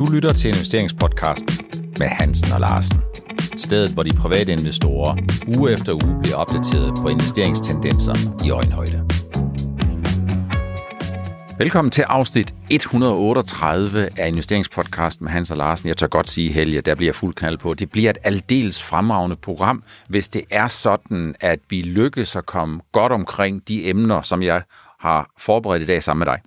Du lytter til investeringspodcasten med Hansen og Larsen. Stedet, hvor de private investorer uge efter uge bliver opdateret på investeringstendenser i øjenhøjde. Velkommen til afsnit 138 af investeringspodcasten med Hans og Larsen. Jeg tør godt sige, Helge, der bliver fuld knald på. Det bliver et aldeles fremragende program, hvis det er sådan, at vi lykkes at komme godt omkring de emner, som jeg har forberedt i dag sammen med dig.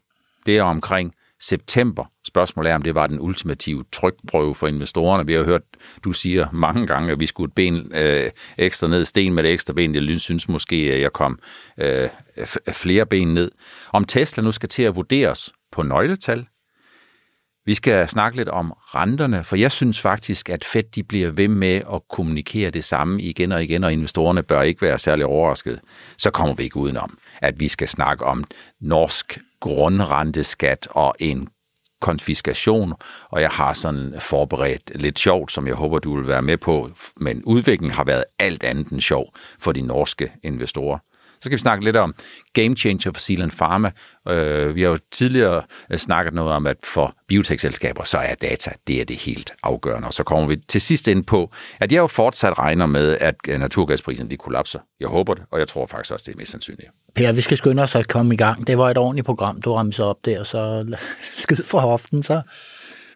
Det er omkring september. Spørgsmålet er, om det var den ultimative trykprøve for investorerne. Vi har hørt, du siger mange gange, at vi skulle et ben øh, ekstra ned, sten med det ekstra ben. Jeg synes måske, at jeg kom øh, flere ben ned. Om Tesla nu skal til at vurderes på nøgletal. Vi skal snakke lidt om renterne, for jeg synes faktisk, at Fed de bliver ved med at kommunikere det samme igen og igen, og investorerne bør ikke være særlig overrasket. Så kommer vi ikke udenom, at vi skal snakke om norsk grundrenteskat og en konfiskation, og jeg har sådan forberedt lidt sjovt, som jeg håber, du vil være med på, men udviklingen har været alt andet end sjov for de norske investorer. Så skal vi snakke lidt om game changer for Zealand Pharma. Øh, vi har jo tidligere øh, snakket noget om, at for biotech-selskaber, så er data, det er det helt afgørende. Og så kommer vi til sidst ind på, at jeg jo fortsat regner med, at øh, naturgasprisen de kollapser. Jeg håber det, og jeg tror faktisk også, det er mest sandsynligt. Per, vi skal skynde os at komme i gang. Det var et ordentligt program, du ramte op der, så skyd for hoften, så...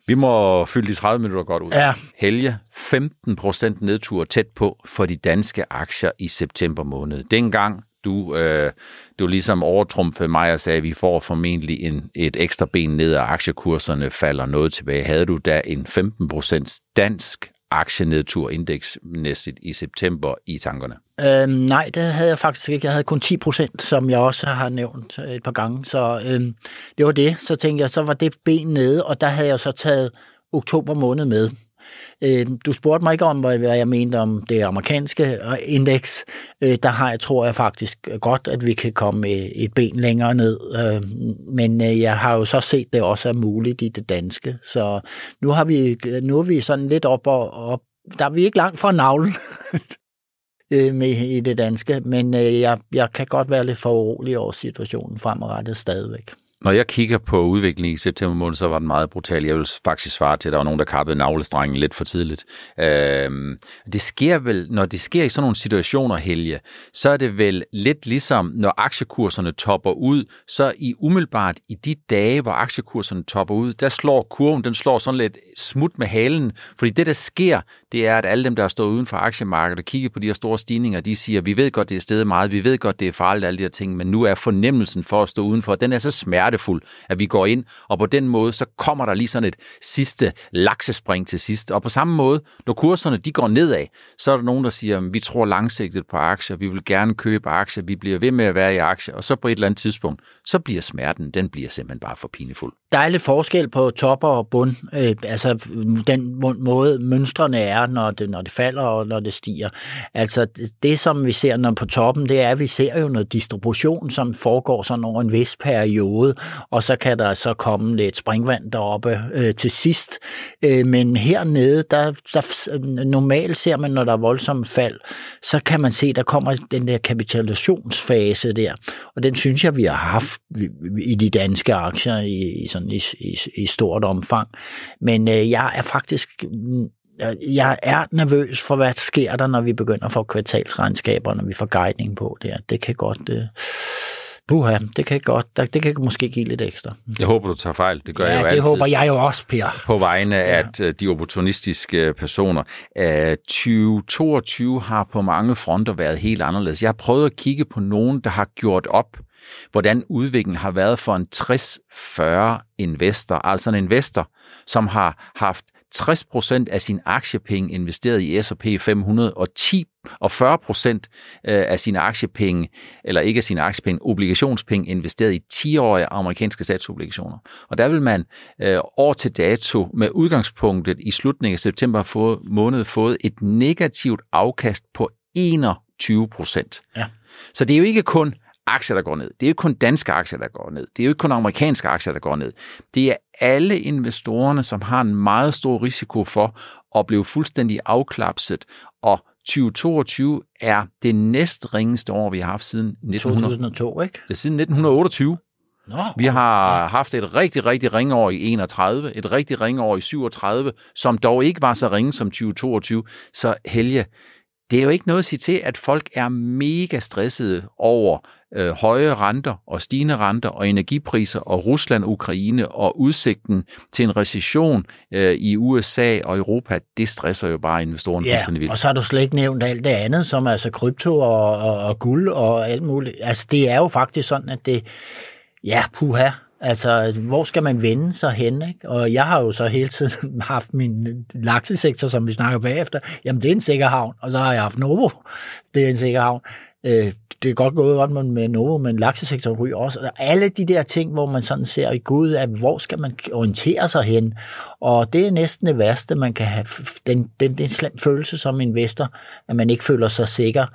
Vi må fylde de 30 minutter godt ud. Ja. Helge, 15 procent nedtur tæt på for de danske aktier i september måned. Dengang du, øh, du ligesom overtrumfede mig og sagde, at vi får formentlig en, et ekstra ben ned, og aktiekurserne falder noget tilbage. Havde du da en 15% dansk aktienedtur indeksmæssigt i september i tankerne? Øhm, nej, det havde jeg faktisk ikke. Jeg havde kun 10 procent, som jeg også har nævnt øh, et par gange. Så øhm, det var det. Så tænkte jeg, så var det ben nede, og der havde jeg så taget oktober måned med. Øh, du spurgte mig ikke om, hvad jeg mente om det amerikanske øh, indeks. Øh, der har jeg, tror jeg faktisk godt, at vi kan komme et ben længere ned. Øh, men jeg har jo så set, det også er muligt i det danske. Så nu, har vi, nu er vi sådan lidt op og op. Der er vi ikke langt fra navlen. med i det danske, men jeg, jeg kan godt være lidt for urolig over situationen fremadrettet stadigvæk. Når jeg kigger på udviklingen i september måned, så var den meget brutal. Jeg vil faktisk svare til, at der var nogen, der kappede navlestrengen lidt for tidligt. Øh, det sker vel, når det sker i sådan nogle situationer, Helge, så er det vel lidt ligesom, når aktiekurserne topper ud, så i umiddelbart i de dage, hvor aktiekurserne topper ud, der slår kurven, den slår sådan lidt smut med halen, fordi det, der sker, det er, at alle dem, der har stået uden for aktiemarkedet og kigger på de her store stigninger, de siger, vi ved godt, det er stedet meget, vi ved godt, det er farligt, alle de her ting, men nu er fornemmelsen for at stå udenfor, den er så smertelig, smertefuld, at vi går ind, og på den måde, så kommer der lige sådan et sidste laksespring til sidst. Og på samme måde, når kurserne de går nedad, så er der nogen, der siger, at vi tror langsigtet på aktier, vi vil gerne købe aktier, vi bliver ved med at være i aktier, og så på et eller andet tidspunkt, så bliver smerten, den bliver simpelthen bare for pinefuld. Der er lidt forskel på topper og bund, øh, altså den måde mønstrene er, når det, når det falder og når det stiger. Altså det, som vi ser når på toppen, det er, at vi ser jo noget distribution, som foregår sådan over en vis periode, og så kan der så komme lidt springvand deroppe øh, til sidst. Øh, men hernede, der, der normalt ser man, når der er voldsomme fald, så kan man se, der kommer den der kapitalisationsfase der, og den synes jeg, vi har haft i de danske aktier i, i, sådan, i, i, i stort omfang. Men øh, jeg er faktisk jeg er nervøs for, hvad sker der, når vi begynder at få kvartalsregnskaber, når vi får guidning på det. Det kan godt... Øh, Puha, det kan godt, det kan måske give lidt ekstra. Jeg håber, du tager fejl. Det gør ja, jeg jo det altid. håber jeg jo også, Per. På vegne af ja. de opportunistiske personer. 2022 har på mange fronter været helt anderledes. Jeg har prøvet at kigge på nogen, der har gjort op, hvordan udviklingen har været for en 60-40 investor. Altså en investor, som har haft 60% af sin aktiepenge investeret i S&P 500 og 10 og 40% øh, af sine aktiepenge, eller ikke af sine aktiepenge, obligationspenge investeret i 10-årige amerikanske statsobligationer. Og der vil man øh, år til dato med udgangspunktet i slutningen af september få, måned fået et negativt afkast på 21 procent. Ja. Så det er jo ikke kun aktier, der går ned. Det er jo ikke kun danske aktier, der går ned. Det er jo ikke kun amerikanske aktier, der går ned. Det er alle investorerne, som har en meget stor risiko for at blive fuldstændig afklapset, og 2022 er det næst ringeste år, vi har haft siden 1900. 2002, ikke? Det er siden 1928. Nå, vi har ja. haft et rigtig, rigtig ringeår i 31, et rigtig ringeår i 37, som dog ikke var så ringe som 2022. Så Helge, det er jo ikke noget at sige til, at folk er mega stressede over øh, høje renter og stigende renter og energipriser og Rusland, Ukraine og udsigten til en recession øh, i USA og Europa. Det stresser jo bare investorerne ja, fuldstændig vildt. og så har du slet ikke nævnt alt det andet, som altså krypto og, og, og guld og alt muligt. Altså det er jo faktisk sådan, at det, ja, puha, Altså, hvor skal man vende sig hen? Ikke? Og jeg har jo så hele tiden haft min laksesektor, som vi snakker bagefter. Jamen, det er en sikker havn. Og så har jeg haft Novo. Det er en sikker havn. Øh, det er godt gået godt med Novo, men laksesektoren ryger også. Og alle de der ting, hvor man sådan ser i Gud, at hvor skal man orientere sig hen? Og det er næsten det værste, man kan have. Den, den, den slem følelse som investor, at man ikke føler sig sikker.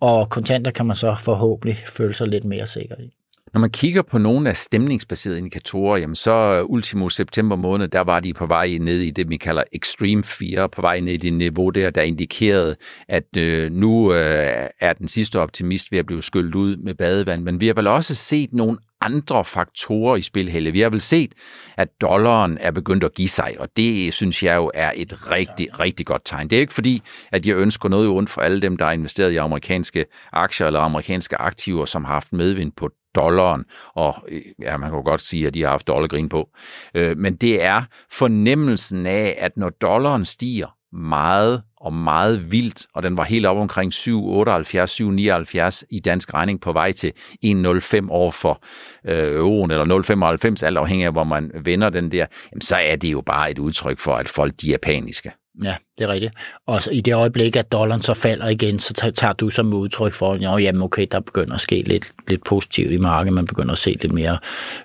Og kontanter kan man så forhåbentlig føle sig lidt mere sikker i. Når man kigger på nogle af stemningsbaserede indikatorer, jamen så øh, ultimo september måned, der var de på vej ned i det, vi kalder extreme fear, på vej ned i det niveau der, der indikerede, at øh, nu øh, er den sidste optimist ved at blive skyllet ud med badevand. Men vi har vel også set nogle andre faktorer i spil, Helle. Vi har vel set, at dollaren er begyndt at give sig, og det synes jeg jo er et rigtig, rigtig godt tegn. Det er ikke fordi, at jeg ønsker noget ondt for alle dem, der har investeret i amerikanske aktier eller amerikanske aktiver, som har haft medvind på dollaren, og ja, man kan godt sige, at de har haft dollargrin på. Øh, men det er fornemmelsen af, at når dollaren stiger meget og meget vildt, og den var helt op omkring 7,78, 7,79 i dansk regning på vej til 1,05 over for øh, euroen, eller 0,95, alt afhængig af, hvor man vender den der, jamen, så er det jo bare et udtryk for, at folk de er paniske. Ja, det er rigtigt. Og i det øjeblik, at dollaren så falder igen, så tager du som udtryk for, at jamen okay, der begynder at ske lidt, lidt positivt i markedet, man begynder at se lidt mere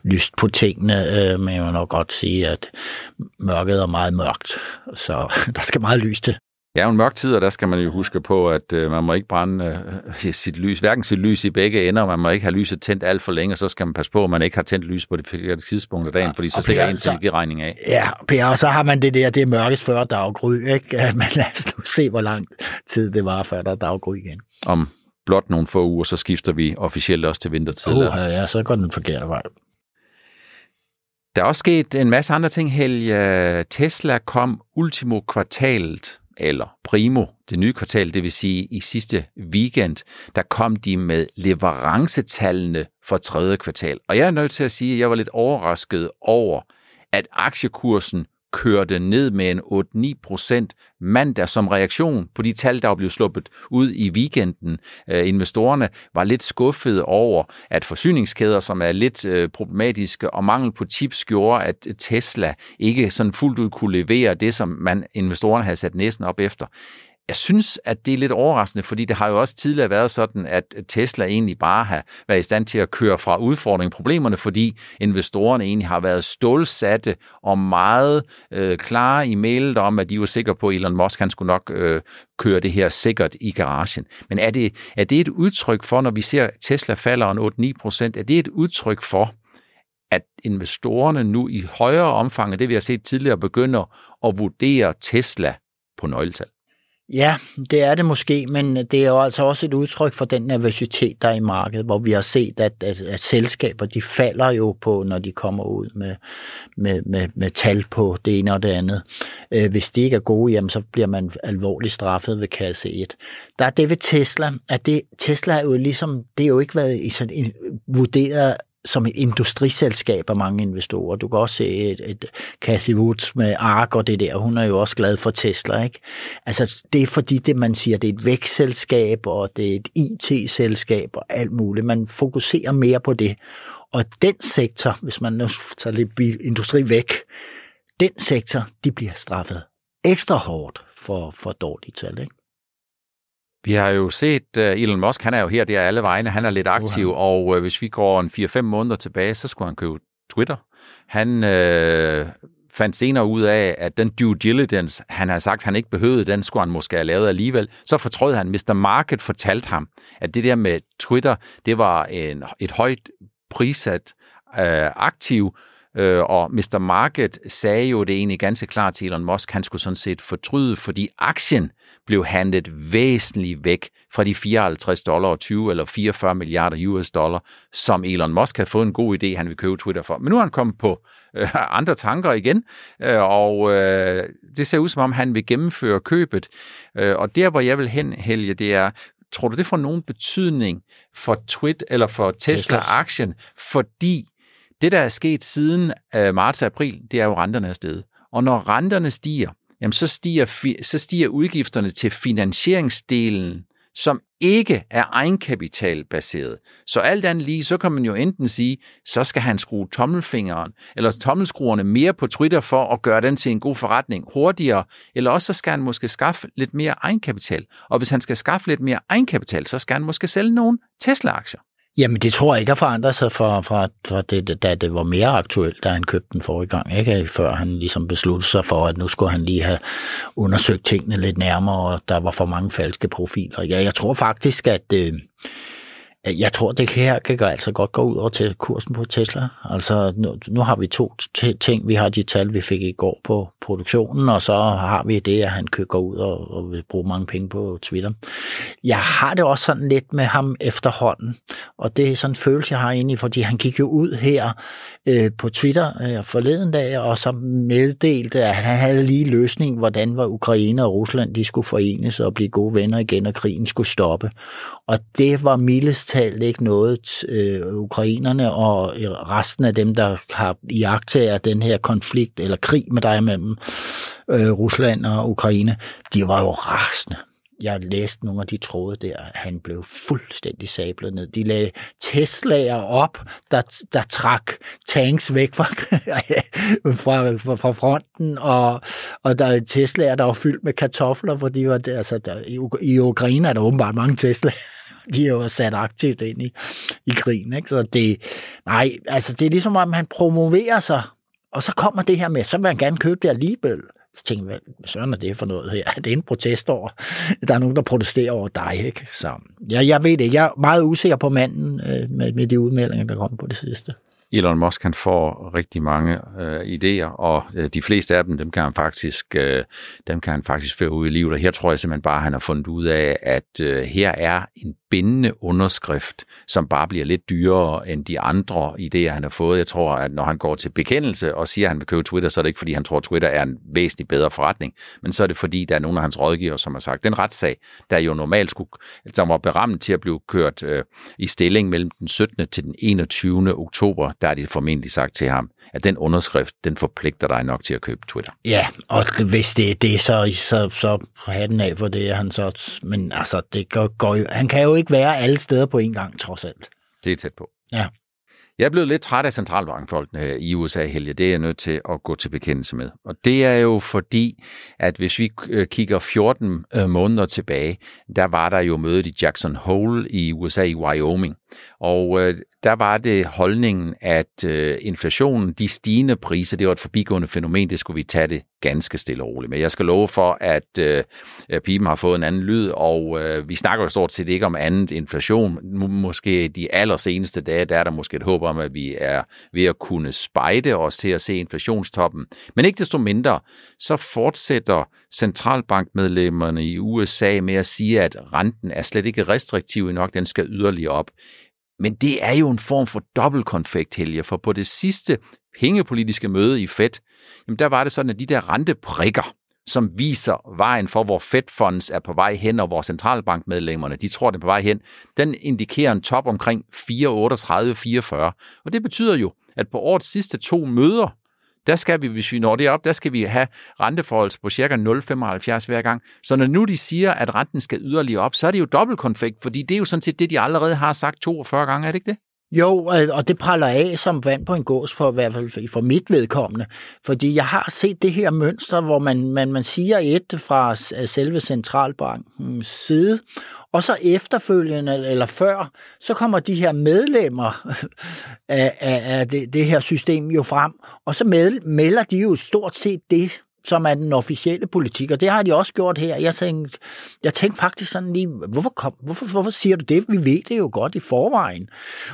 lyst på tingene, øh, men jeg må nok godt sige, at mørket er meget mørkt, så der skal meget lys til. Ja, en mørk tid, og der skal man jo huske på, at øh, man må ikke brænde øh, sit lys, hverken sit lys i begge ender, man må ikke have lyset tændt alt for længe, og så skal man passe på, at man ikke har tændt lys på det forkerte tidspunkt af dagen, ja, fordi så stikker en energiregning af. Ja, Per, og så har man det der, det er mørkest før daggry, ikke? Men lad os nu se, hvor lang tid det var, før der er daggry igen. Om blot nogle få uger, så skifter vi officielt også til vintertid. Uh, ja, så går den forkerte vej. Der er også sket en masse andre ting, Helge. Tesla kom ultimo kvartalet eller primo, det nye kvartal, det vil sige i sidste weekend, der kom de med leverancetallene for tredje kvartal. Og jeg er nødt til at sige, at jeg var lidt overrasket over, at aktiekursen kørte ned med en 8-9 procent mandag som reaktion på de tal, der blev sluppet ud i weekenden. Øh, investorerne var lidt skuffede over, at forsyningskæder, som er lidt øh, problematiske, og mangel på chips gjorde, at Tesla ikke sådan fuldt ud kunne levere det, som man investorerne havde sat næsten op efter. Jeg synes, at det er lidt overraskende, fordi det har jo også tidligere været sådan, at Tesla egentlig bare har været i stand til at køre fra udfordringen problemerne, fordi investorerne egentlig har været stålsatte og meget øh, klare i mailet om, at de var sikre på, at Elon Musk han skulle nok øh, køre det her sikkert i garagen. Men er det, er det et udtryk for, når vi ser Tesla falder en 8-9 procent, er det et udtryk for, at investorerne nu i højere omfang end det, vi har set tidligere, begynder at vurdere Tesla på nøgletal? Ja, det er det måske, men det er jo altså også et udtryk for den nervøsitet, der er i markedet, hvor vi har set, at, at, at selskaber, de falder jo på, når de kommer ud med, med, med, med tal på det ene og det andet. Øh, hvis de ikke er gode, jamen, så bliver man alvorligt straffet ved kasse 1. Der er det ved Tesla, at det, Tesla er jo ligesom, det er jo ikke været i sådan, en, vurderet som et industriselskab af mange investorer. Du kan også se et, et Cathy Woods med ARK og det der. Hun er jo også glad for Tesla. Ikke? Altså, det er fordi, det, man siger, det er et vækstselskab, og det er et IT-selskab og alt muligt. Man fokuserer mere på det. Og den sektor, hvis man nu tager lidt bilindustri væk, den sektor, de bliver straffet ekstra hårdt for, for dårlige tal. Ikke? Vi har jo set, uh, Elon Musk, han er jo her der alle vegne, han er lidt aktiv, uh-huh. og uh, hvis vi går en 4-5 måneder tilbage, så skulle han købe Twitter. Han uh, fandt senere ud af, at den due diligence, han har sagt, han ikke behøvede, den skulle han måske have lavet alligevel. Så fortrød han, Mr. Market fortalte ham, at det der med Twitter, det var en, et højt prissat uh, aktiv, Øh, og Mr. Market sagde jo det egentlig ganske klart til Elon Musk, han skulle sådan set fortryde, fordi aktien blev handlet væsentligt væk fra de 54 dollar 20 eller 44 milliarder US dollar, som Elon Musk havde fået en god idé, han ville købe Twitter for. Men nu er han kommet på øh, andre tanker igen, øh, og øh, det ser ud som om, han vil gennemføre købet. Øh, og der, hvor jeg vil hen, Helge, det er, tror du, det får nogen betydning for Twitter eller for Tesla-aktien? Fordi det, der er sket siden øh, marts-april, det er jo, renterne er steget. Og når renterne stiger, jamen så stiger, så stiger udgifterne til finansieringsdelen som ikke er egenkapitalbaseret. Så alt andet lige, så kan man jo enten sige, så skal han skrue tommelfingeren, eller tommelskruerne mere på Twitter for at gøre den til en god forretning hurtigere, eller også så skal han måske skaffe lidt mere egenkapital. Og hvis han skal skaffe lidt mere egenkapital, så skal han måske sælge nogle Tesla-aktier. Jamen, det tror jeg ikke har forandret sig fra, fra, fra det, da det var mere aktuelt, da han købte den forrige gang, ikke? før han ligesom besluttede sig for, at nu skulle han lige have undersøgt tingene lidt nærmere, og der var for mange falske profiler. Ja, jeg tror faktisk, at, øh, jeg tror, det her kan altså godt gå ud over til kursen på Tesla. Altså, nu, nu har vi to ting. Vi har de tal, vi fik i går på produktionen, og så har vi det, at han kan ud og, og vil bruge mange penge på Twitter. Jeg har det også sådan lidt med ham efterhånden, og det er sådan en følelse, jeg har egentlig, fordi han gik jo ud her øh, på Twitter øh, forleden dag, og så meddelte, at han havde lige løsning, hvordan var Ukraine og Rusland, de skulle forenes og blive gode venner igen, og krigen skulle stoppe. Og det var mildest talt ikke noget, øh, ukrainerne og resten af dem, der har iagtager den her konflikt eller krig med dig mellem øh, Rusland og Ukraine, de var jo rasende jeg læste nogle af de tråde der, han blev fuldstændig sablet ned. De lagde Tesla'er op, der, der trak tanks væk fra, fra, fra, fra fronten, og, og der er Tesla'er, der var fyldt med kartofler, fordi var der, altså, der, i, i Ukraine er der åbenbart mange Tesla'er De er jo sat aktivt ind i, i krigen. Ikke? Så det, nej, altså det er ligesom, om han promoverer sig, og så kommer det her med, så vil han gerne købe det alligevel. Så tænkte jeg, hvad søren er det for noget her? Er det en protest over? Der er nogen, der protesterer over dig, ikke? Så ja, jeg ved det. Jeg er meget usikker på manden øh, med, med de udmeldinger, der kom på det sidste. Elon Musk han får rigtig mange øh, idéer, og øh, de fleste af dem, dem kan han faktisk, øh, dem kan han faktisk føre ud i livet. Og her tror jeg simpelthen bare, at han har fundet ud af, at øh, her er en bindende underskrift, som bare bliver lidt dyrere end de andre idéer, han har fået. Jeg tror, at når han går til bekendelse og siger, at han vil købe Twitter, så er det ikke, fordi han tror, at Twitter er en væsentlig bedre forretning, men så er det, fordi der er nogle af hans rådgiver, som har sagt, den retssag, der jo normalt skulle, som var berammet til at blive kørt øh, i stilling mellem den 17. til den 21. oktober, der er de formentlig sagt til ham, at den underskrift, den forpligter dig nok til at købe Twitter. Ja, og hvis det er det, så, så, så have den af for det, han så, men altså, det går, går, han kan jo ikke være alle steder på en gang, trods alt. Det er tæt på. Ja. Jeg er blevet lidt træt af centralbankfolkene i USA, Helge. Det er jeg nødt til at gå til bekendelse med. Og det er jo fordi, at hvis vi øh, kigger 14 øh, måneder tilbage, der var der jo mødet i Jackson Hole i USA i Wyoming. Og øh, der var det holdningen, at øh, inflationen, de stigende priser, det var et forbigående fænomen, det skulle vi tage det ganske stille og roligt Men Jeg skal love for, at øh, pipen har fået en anden lyd, og øh, vi snakker jo stort set ikke om andet inflation. Måske de allerseneste dage, der er der måske et håb om, at vi er ved at kunne spejde os til at se inflationstoppen. Men ikke desto mindre, så fortsætter centralbankmedlemmerne i USA med at sige, at renten er slet ikke restriktiv nok, den skal yderligere op. Men det er jo en form for dobbeltkonfekt, Helge, for på det sidste pengepolitiske møde i Fed, jamen der var det sådan, at de der renteprikker, som viser vejen for, hvor Fed Funds er på vej hen, og hvor centralbankmedlemmerne, de tror, det er på vej hen, den indikerer en top omkring 4,38-44. Og det betyder jo, at på årets sidste to møder, der skal vi, hvis vi når det op, der skal vi have renteforhold på cirka 0,75 hver gang. Så når nu de siger, at renten skal yderligere op, så er det jo dobbeltkonfekt, fordi det er jo sådan set det, de allerede har sagt 42 gange, er det ikke det? Jo, og det praller af som vand på en gås, for i hvert fald for mit vedkommende. Fordi jeg har set det her mønster, hvor man, man, man siger et fra selve centralbankens side, og så efterfølgende eller før, så kommer de her medlemmer af, af, af det, det her system jo frem, og så med, melder de jo stort set det, som er den officielle politik, og det har de også gjort her. Jeg tænkte, jeg tænkte faktisk sådan lige, hvorfor, kom, hvorfor, hvorfor siger du det? Vi ved det jo godt i forvejen.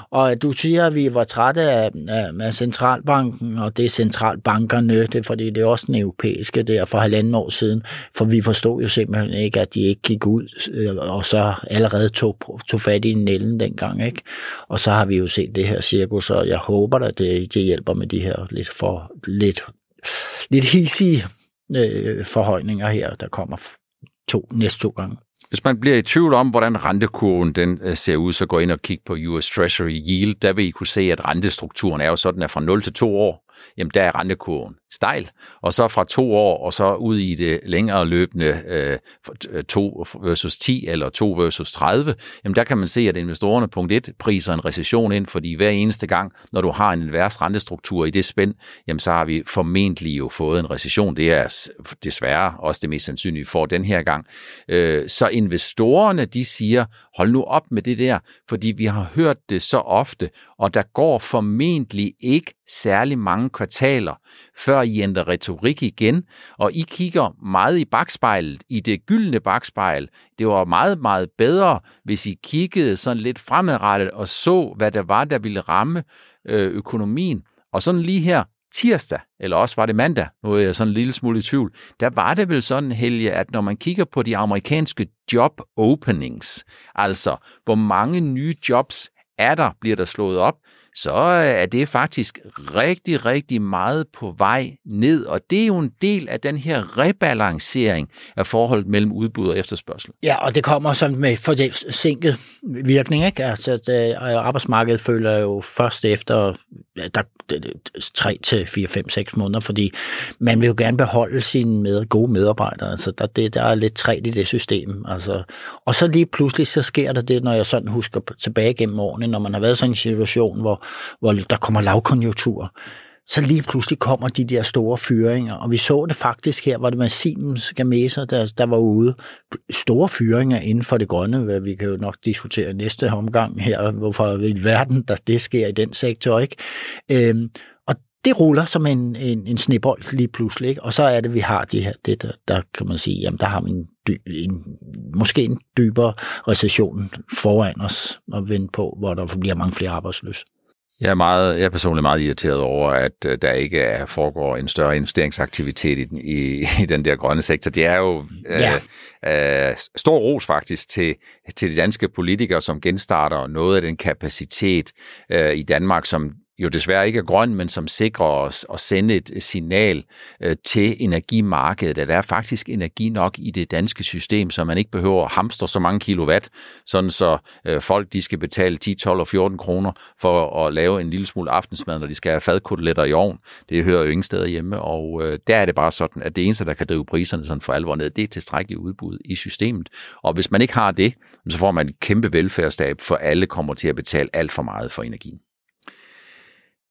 Og du siger, at vi var trætte af, af, af centralbanken, og det er centralbankerne, det fordi det er også den europæiske der for halvanden år siden, for vi forstod jo simpelthen ikke, at de ikke gik ud, øh, og så allerede tog, tog fat i nælden dengang. Ikke? Og så har vi jo set det her cirkus, og jeg håber, at det, det hjælper med de her lidt for lidt lidt hisige øh, forhøjninger her, der kommer to, næste to gange. Hvis man bliver i tvivl om, hvordan rentekurven den øh, ser ud, så gå ind og kig på US Treasury Yield. Der vil I kunne se, at rentestrukturen er jo sådan, at fra 0 til 2 år, jamen der er rentekurven stejl, og så fra to år og så ud i det længere løbende øh, 2 øh, versus 10 eller 2 versus 30, jamen der kan man se, at investorerne punkt 1 priser en recession ind, fordi hver eneste gang, når du har en invers rentestruktur i det spænd, jamen så har vi formentlig jo fået en recession. Det er desværre også det mest sandsynlige for den her gang. Øh, så investorerne, de siger, hold nu op med det der, fordi vi har hørt det så ofte, og der går formentlig ikke særlig mange kvartaler, før I ændrer retorik igen, og I kigger meget i bagspejlet, i det gyldne bagspejl. Det var meget, meget bedre, hvis I kiggede sådan lidt fremadrettet og så, hvad der var, der ville ramme øh, økonomien. Og sådan lige her tirsdag, eller også var det mandag, nu er jeg sådan en lille smule i tvivl, der var det vel sådan, Helge, at når man kigger på de amerikanske job openings, altså hvor mange nye jobs er der, bliver der slået op, så øh, er det faktisk rigtig, rigtig meget på vej ned. Og det er jo en del af den her rebalancering af forholdet mellem udbud og efterspørgsel. Ja, og det kommer sådan med forsinket virkning. Ikke? Altså, at øh, arbejdsmarkedet føler jo først efter der, 3 til 4, 5, 6 måneder, fordi man vil jo gerne beholde sine med, gode medarbejdere. Altså, der, det, der er lidt træt i det system. Altså, og så lige pludselig, så sker der det, når jeg sådan husker tilbage gennem årene, når man har været sådan en situation, hvor, hvor der kommer lavkonjunktur, så lige pludselig kommer de der store fyringer, og vi så det faktisk her, hvor det var Siemens Gamesa, der, der var ude. Store fyringer inden for det grønne, hvad vi kan jo nok diskutere næste omgang her, hvorfor i verden der det sker i den sektor, ikke? Øhm, og det ruller som en, en, en snebold lige pludselig, ikke? og så er det, vi har det her, det der, der kan man sige, jamen der har vi en, dy, en måske en dybere recession foran os at vende på, hvor der bliver mange flere arbejdsløse. Jeg er, meget, jeg er personligt meget irriteret over, at øh, der ikke er, foregår en større investeringsaktivitet i den, i, i den der grønne sektor. Det er jo øh, ja. øh, stor ros faktisk til, til de danske politikere, som genstarter noget af den kapacitet øh, i Danmark, som jo desværre ikke er grøn, men som sikrer os at sende et signal øh, til energimarkedet, at der er faktisk energi nok i det danske system, så man ikke behøver at hamstre så mange kilowatt, sådan så øh, folk de skal betale 10, 12 og 14 kroner for at lave en lille smule aftensmad, når de skal have fadkoteletter i ovn. Det hører jo ingen steder hjemme, og øh, der er det bare sådan, at det eneste, der kan drive priserne sådan for alvor ned, det er tilstrækkeligt udbud i systemet. Og hvis man ikke har det, så får man et kæmpe velfærdsstab, for alle kommer til at betale alt for meget for energien.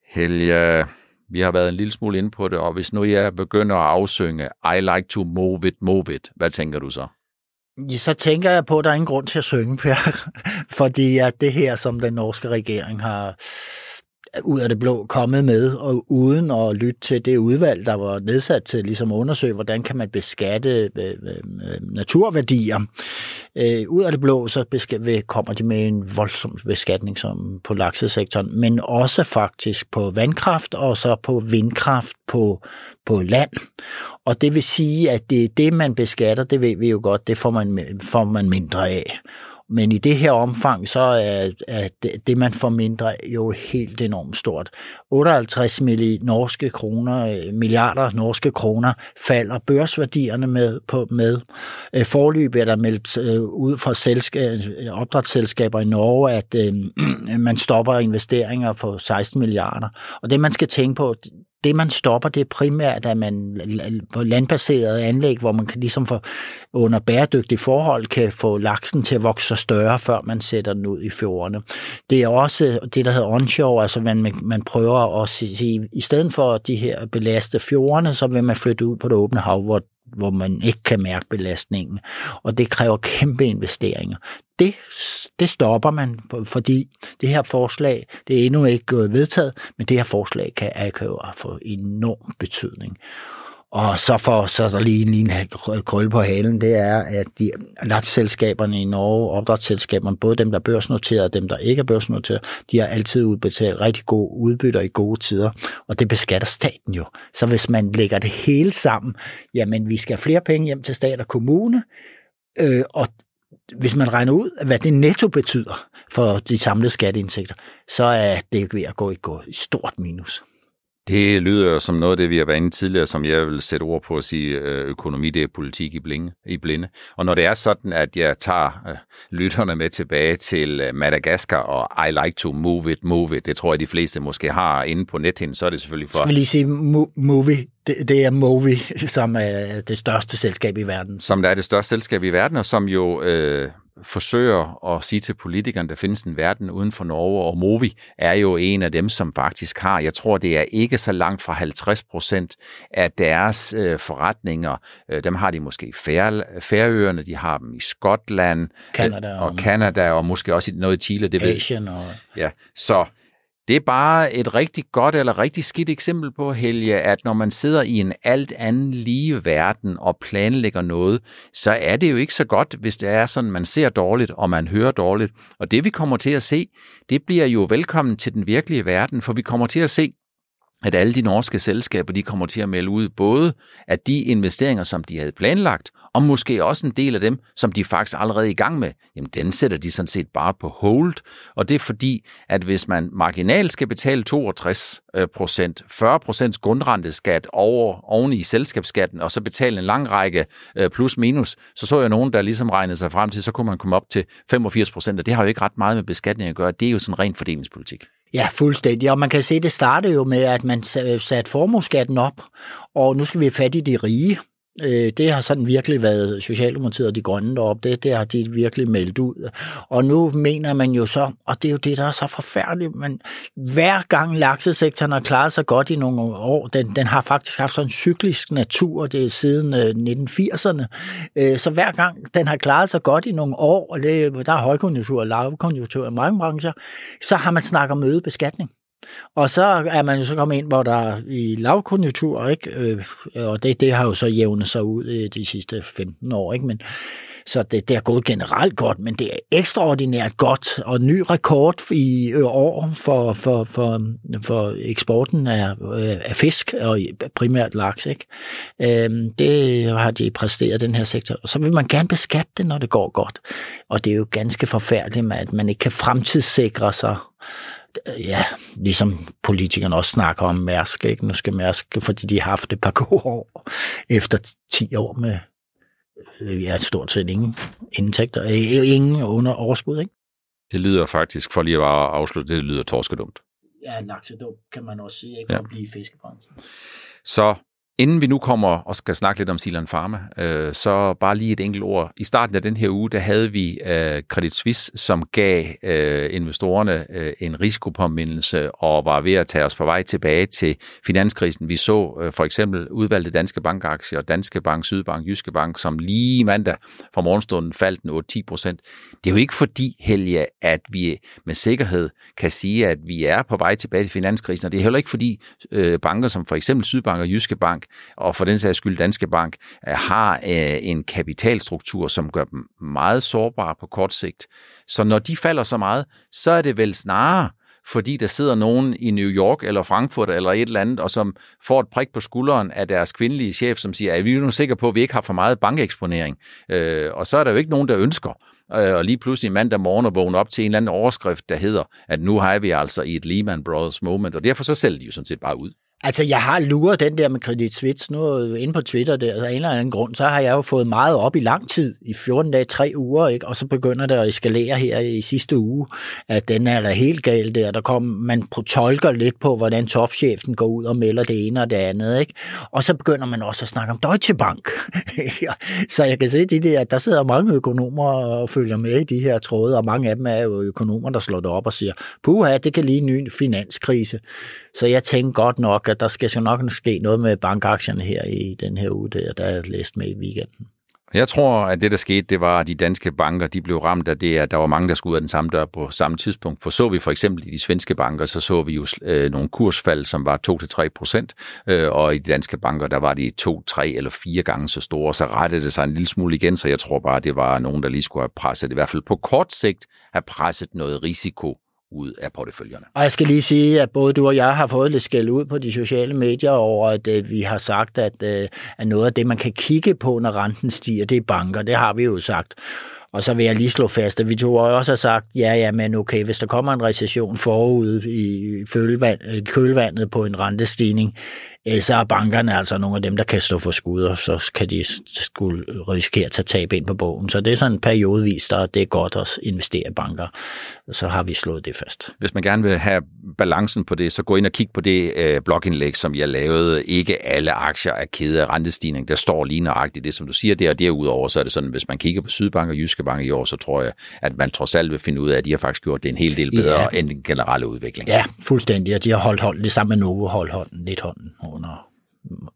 Helge, vi har været en lille smule inde på det, og hvis nu jeg begynder at afsynge I like to move it, move it, hvad tænker du så? Ja, så tænker jeg på, at der er ingen grund til at synge, Per, fordi at det her, som den norske regering har ud af det blå kommet med, og uden at lytte til det udvalg, der var nedsat til ligesom at undersøge, hvordan kan man beskatte øh, øh, øh naturværdier. Øh, ud af det blå, så kommer de med en voldsom beskatning som på laksesektoren, men også faktisk på vandkraft og så på vindkraft på, på land. Og det vil sige, at det, det, man beskatter, det ved vi jo godt, det får man, får man mindre af. Men i det her omfang, så er, er det, man får mindre, jo helt enormt stort. 58 milli norske kroner, øh, milliarder norske kroner falder børsværdierne med. På, med. Øh, Forløb er der meldt øh, ud fra selskab, opdrætsselskaber i Norge, at øh, man stopper investeringer for 16 milliarder. Og det, man skal tænke på, det man stopper, det er primært, at man på landbaserede anlæg, hvor man kan ligesom få, under bæredygtige forhold kan få laksen til at vokse større, før man sætter den ud i fjordene. Det er også det, der hedder onshore, altså man, man prøver at sige, i stedet for de her belaste fjordene, så vil man flytte ud på det åbne hav, hvor hvor man ikke kan mærke belastningen. Og det kræver kæmpe investeringer. Det, det stopper man, fordi det her forslag, det er endnu ikke vedtaget, men det her forslag kan, kan få enorm betydning. Og så får så der lige, lige en krølle på halen, det er, at de laks-selskaberne i Norge, opdrætsselskaberne, både dem, der er børsnoteret og dem, der ikke er børsnoteret, de har altid udbetalt rigtig gode udbytter i gode tider, og det beskatter staten jo. Så hvis man lægger det hele sammen, jamen vi skal have flere penge hjem til stat og kommune, øh, og hvis man regner ud, hvad det netto betyder for de samlede skatteindtægter, så er det ved at gå i, gå i stort minus. Det lyder som noget af det, vi har været inde tidligere, som jeg vil sætte ord på at sige, øh, økonomi, det er politik i, blinge, i blinde. Og når det er sådan, at jeg tager øh, lytterne med tilbage til øh, Madagaskar og I like to move it, move it, det tror jeg, de fleste måske har inde på nethinden, så er det selvfølgelig for... Skal vi lige sige movie? Det, det er Movi, som er det største selskab i verden. Som der er det største selskab i verden, og som jo... Øh, forsøger at sige til politikerne, der findes en verden uden for Norge, og Movi er jo en af dem, som faktisk har, jeg tror, det er ikke så langt fra 50 procent af deres øh, forretninger. Øh, dem har de måske i Fær, Færøerne, de har dem i Skotland Canada, øh, og Canada, og måske også noget i Chile. Det Asien ved. og... Ja, så det er bare et rigtig godt eller rigtig skidt eksempel på, Helge, at når man sidder i en alt anden lige verden og planlægger noget, så er det jo ikke så godt, hvis det er sådan, man ser dårligt og man hører dårligt. Og det vi kommer til at se, det bliver jo velkommen til den virkelige verden, for vi kommer til at se, at alle de norske selskaber, de kommer til at melde ud både at de investeringer, som de havde planlagt, og måske også en del af dem, som de faktisk allerede er i gang med, jamen den sætter de sådan set bare på hold. Og det er fordi, at hvis man marginalt skal betale 62 øh, procent, 40 procents grundrenteskat over, oven i selskabsskatten, og så betale en lang række øh, plus minus, så så jeg nogen, der ligesom regnede sig frem til, så kunne man komme op til 85 procent, og det har jo ikke ret meget med beskatning at gøre. Det er jo sådan ren fordelingspolitik. Ja, fuldstændig. Og man kan se, at det startede jo med, at man øh, satte formueskatten op, og nu skal vi have fat i de rige. Øh, det har sådan virkelig været Socialdemokratiet og de grønne deroppe, det, det har de virkelig meldt ud. Og nu mener man jo så, og det er jo det, der er så forfærdeligt, men hver gang laksesektoren har klaret sig godt i nogle år, den, den har faktisk haft sådan en cyklisk natur, det er siden øh, 1980'erne, øh, så hver gang den har klaret sig godt i nogle år, og det, der er højkonjunktur og lavkonjunktur i mange brancher, så har man snakket om øget beskatning. Og så er man jo så kommet ind, hvor der er i lavkonjunktur, ikke? Øh, og det, det har jo så jævnet sig ud øh, de sidste 15 år, ikke? Men, så det, det er gået generelt godt, men det er ekstraordinært godt, og ny rekord i øh, år for, for, for, for eksporten af, af fisk, og primært laks. Ikke? Øhm, det har de præsteret, den her sektor. Og så vil man gerne beskatte det, når det går godt. Og det er jo ganske forfærdeligt, at man ikke kan fremtidssikre sig ja, ligesom politikerne også snakker om Mærsk, ikke? Nu skal Mærsk, fordi de har haft et par gode år efter 10 år med øh, ja, stort set ingen indtægter, øh, ingen under overskud, ikke? Det lyder faktisk, for lige at afslutte, det lyder torskedumt. Ja, laksedumt kan man også sige, ikke? Ja. At blive fiskebranchen. Så Inden vi nu kommer og skal snakke lidt om Silan Pharma, øh, så bare lige et enkelt ord. I starten af den her uge, der havde vi øh, Credit Suisse, som gav øh, investorerne øh, en risikopåmindelse og var ved at tage os på vej tilbage til finanskrisen. Vi så øh, for eksempel udvalgte danske bankaktier, Danske Bank, Sydbank, Jyske Bank, som lige mandag fra morgenstunden faldt den 8-10 procent. Det er jo ikke fordi, Helge, at vi med sikkerhed kan sige, at vi er på vej tilbage til finanskrisen, og det er heller ikke fordi øh, banker som for eksempel Sydbank og Jyske Bank og for den sags skyld Danske Bank, øh, har øh, en kapitalstruktur, som gør dem meget sårbare på kort sigt. Så når de falder så meget, så er det vel snarere, fordi der sidder nogen i New York eller Frankfurt eller et eller andet, og som får et prik på skulderen af deres kvindelige chef, som siger, at vi er nu sikre på, at vi ikke har for meget bankeksponering. Øh, og så er der jo ikke nogen, der ønsker øh, og lige pludselig mandag morgen og vågne op til en eller anden overskrift, der hedder, at nu har vi altså i et Lehman Brothers moment, og derfor så sælger de jo sådan set bare ud. Altså, jeg har luret den der med Credit Suisse nu inde på Twitter der, af en eller anden grund, så har jeg jo fået meget op i lang tid, i 14 dage, 3 uger, ikke? og så begynder det at eskalere her i sidste uge, at den er da helt galt der. Der kom, man tolker lidt på, hvordan topchefen går ud og melder det ene og det andet, ikke? Og så begynder man også at snakke om Deutsche Bank. så jeg kan se, de der, der sidder mange økonomer og følger med i de her tråde, og mange af dem er jo økonomer, der slår det op og siger, puha, det kan lige en ny finanskrise. Så jeg tænker godt nok, at der skal jo nok ske noget med bankaktierne her i den her uge, der, der er læst med i weekenden. Jeg tror, at det, der skete, det var, at de danske banker de blev ramt af det, at der var mange, der skulle ud af den samme dør på samme tidspunkt. For så vi for eksempel i de svenske banker, så så vi jo øh, nogle kursfald, som var 2-3 procent, øh, og i de danske banker, der var de 2, 3 eller 4 gange så store. Så rettede det sig en lille smule igen, så jeg tror bare, det var nogen, der lige skulle have presset, i hvert fald på kort sigt, have presset noget risiko ud af porteføljerne. Og jeg skal lige sige, at både du og jeg har fået lidt skæld ud på de sociale medier over, at øh, vi har sagt, at, øh, at noget af det, man kan kigge på, når renten stiger, det er banker. Det har vi jo sagt. Og så vil jeg lige slå fast, at vi to også har sagt, ja, ja, men okay, hvis der kommer en recession forud i øh, kølvandet på en rentestigning, så er bankerne altså nogle af dem, der kan stå for skud, og så kan de skulle risikere at tage tab ind på bogen. Så det er sådan periodevis, der det er godt at investere i banker. Så har vi slået det fast. Hvis man gerne vil have balancen på det, så gå ind og kig på det øh, blogindlæg, som jeg lavede. Ikke alle aktier er kede af rentestigning. Der står lige nøjagtigt det, som du siger der, og derudover så er det sådan, hvis man kigger på Sydbank og Jyske Bank i år, så tror jeg, at man trods alt vil finde ud af, at de har faktisk gjort det en hel del bedre ja. end den generelle udvikling. Ja, fuldstændig, og de har holdt hånden, det samme med Novo holdt hånden, lidt hånden under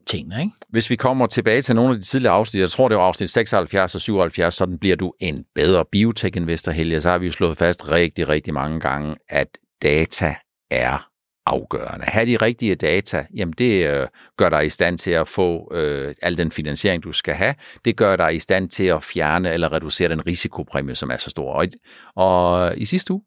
tingene. Ikke? Hvis vi kommer tilbage til nogle af de tidligere afsnit, jeg tror det var afsnit 76 og 77, sådan bliver du en bedre biotech-investor, Helge. Så har vi jo slået fast rigtig, rigtig mange gange, at data er afgørende. Have de rigtige data, jamen det øh, gør dig i stand til at få øh, al den finansiering, du skal have. Det gør dig i stand til at fjerne eller reducere den risikopræmie, som er så stor. Og, og i sidste uge,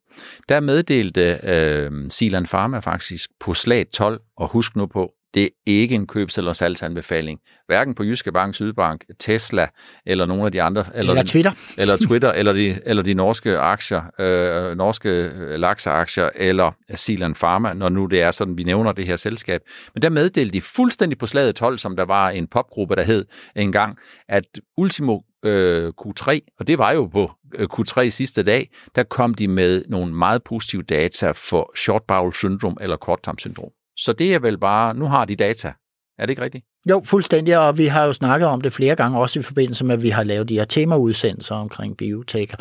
der meddelte øh, Silan Pharma faktisk på slag 12, og husk nu på, det er ikke en købs- eller salgsanbefaling. Hverken på Jyske Bank, Sydbank, Tesla eller nogle af de andre. Eller, eller Twitter. Eller Twitter, eller de, eller de norske aktier, øh, norske øh, lakseaktier, eller Silan Pharma, når nu det er sådan, vi nævner det her selskab. Men der meddelte de fuldstændig på slaget 12, som der var en popgruppe, der hed engang, at Ultimo øh, Q3, og det var jo på øh, Q3 sidste dag, der kom de med nogle meget positive data for short bowel syndrom eller kort syndrom. Så det er vel bare, nu har de data. Er det ikke rigtigt? Jo, fuldstændig, og vi har jo snakket om det flere gange, også i forbindelse med, at vi har lavet de her temaudsendelser omkring biotech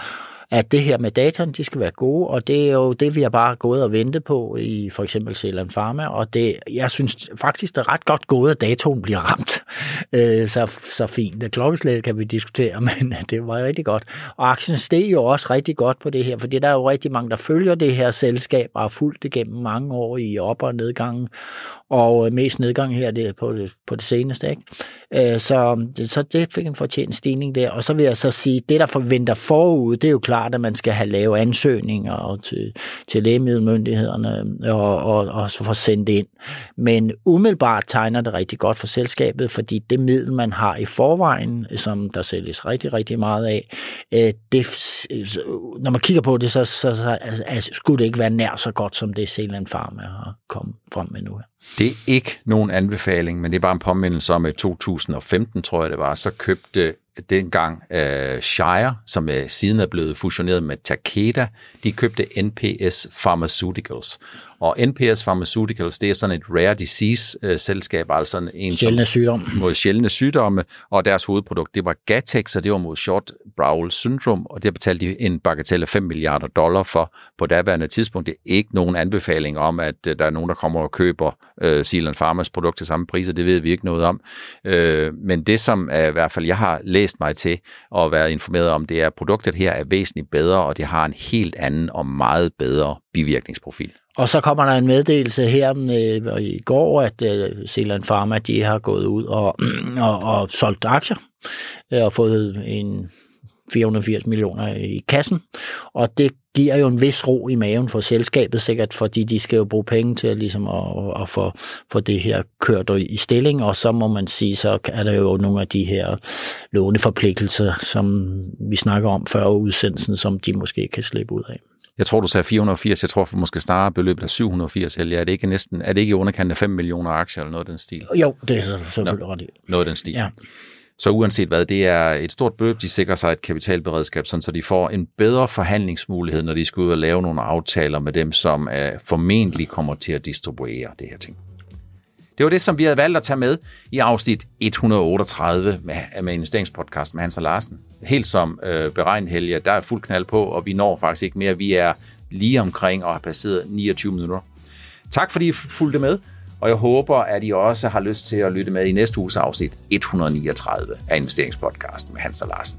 at det her med dataen, de skal være gode, og det er jo det, vi har bare gået og ventet på i for eksempel Zealand Pharma, og det, jeg synes faktisk, det er ret godt gået, at datoen bliver ramt øh, så, så fint. Det klokkeslæt kan vi diskutere, men det var rigtig godt. Og aktien steg jo også rigtig godt på det her, fordi der er jo rigtig mange, der følger det her selskab og har fulgt det gennem mange år i op- og nedgangen, og øh, mest nedgang her det er på, det, på det seneste. Ikke? Øh, så, så det fik en fortjent stigning der. Og så vil jeg så sige, det der forventer forud, det er jo klart, at man skal have lavet ansøgninger til, til lægemiddelmyndighederne øh, og, og, og så få sendt ind. Men umiddelbart tegner det rigtig godt for selskabet, fordi det middel, man har i forvejen, øh, som der sælges rigtig, rigtig meget af, øh, det, når man kigger på det, så, så, så altså, skulle det ikke være nær så godt, som det Zealand Pharma har kommet frem med nu. Det er ikke nogen anbefaling, men det er bare en påmindelse om, at i 2015, tror jeg det var, så købte dengang uh, Shire, som er, siden er blevet fusioneret med Takeda, de købte NPS Pharmaceuticals. Og NPS Pharmaceuticals, det er sådan et rare disease-selskab, øh, altså en sjældne sygdomme. mod sjældne sygdomme, og deres hovedprodukt, det var Gatex, og det var mod short bowel syndrom, og det betalte de en bagatelle af 5 milliarder dollar for på daværende tidspunkt. Det er ikke nogen anbefaling om, at uh, der er nogen, der kommer og køber uh, Zealand Pharmas produkt til samme priser, det ved vi ikke noget om. Uh, men det, som uh, i hvert fald jeg har læst mig til og været informeret om, det er, at produktet her er væsentligt bedre, og det har en helt anden og meget bedre bivirkningsprofil. Og så kommer der en meddelelse her øh, i går, at øh, Zealand Pharma de har gået ud og, og, og solgt aktier øh, og fået en 480 millioner i kassen, og det giver jo en vis ro i maven for selskabet, sikkert fordi de skal jo bruge penge til ligesom at, at få, få det her kørt i stilling, og så må man sige, så er der jo nogle af de her låneforpligtelser, som vi snakker om før udsendelsen, som de måske kan slippe ud af. Jeg tror, du sagde 480. Jeg tror for måske snarere beløbet er 780. Eller er det ikke næsten, er det ikke i underkanten af 5 millioner aktier eller noget af den stil? Jo, det er selvfølgelig ret Noget af den stil. Ja. Så uanset hvad, det er et stort beløb, de sikrer sig et kapitalberedskab, sådan så de får en bedre forhandlingsmulighed, når de skal ud og lave nogle aftaler med dem, som er formentlig kommer til at distribuere det her ting. Det var det, som vi havde valgt at tage med i afsnit 138 med, med investeringspodcast med Hans og Larsen. Helt som øh, beregnet Helge, der er fuld knald på, og vi når faktisk ikke mere. Vi er lige omkring og har passeret 29 minutter. Tak fordi I fulgte med og jeg håber, at I også har lyst til at lytte med i næste uges afsnit 139 af investeringspodcasten med Hans og Larsen.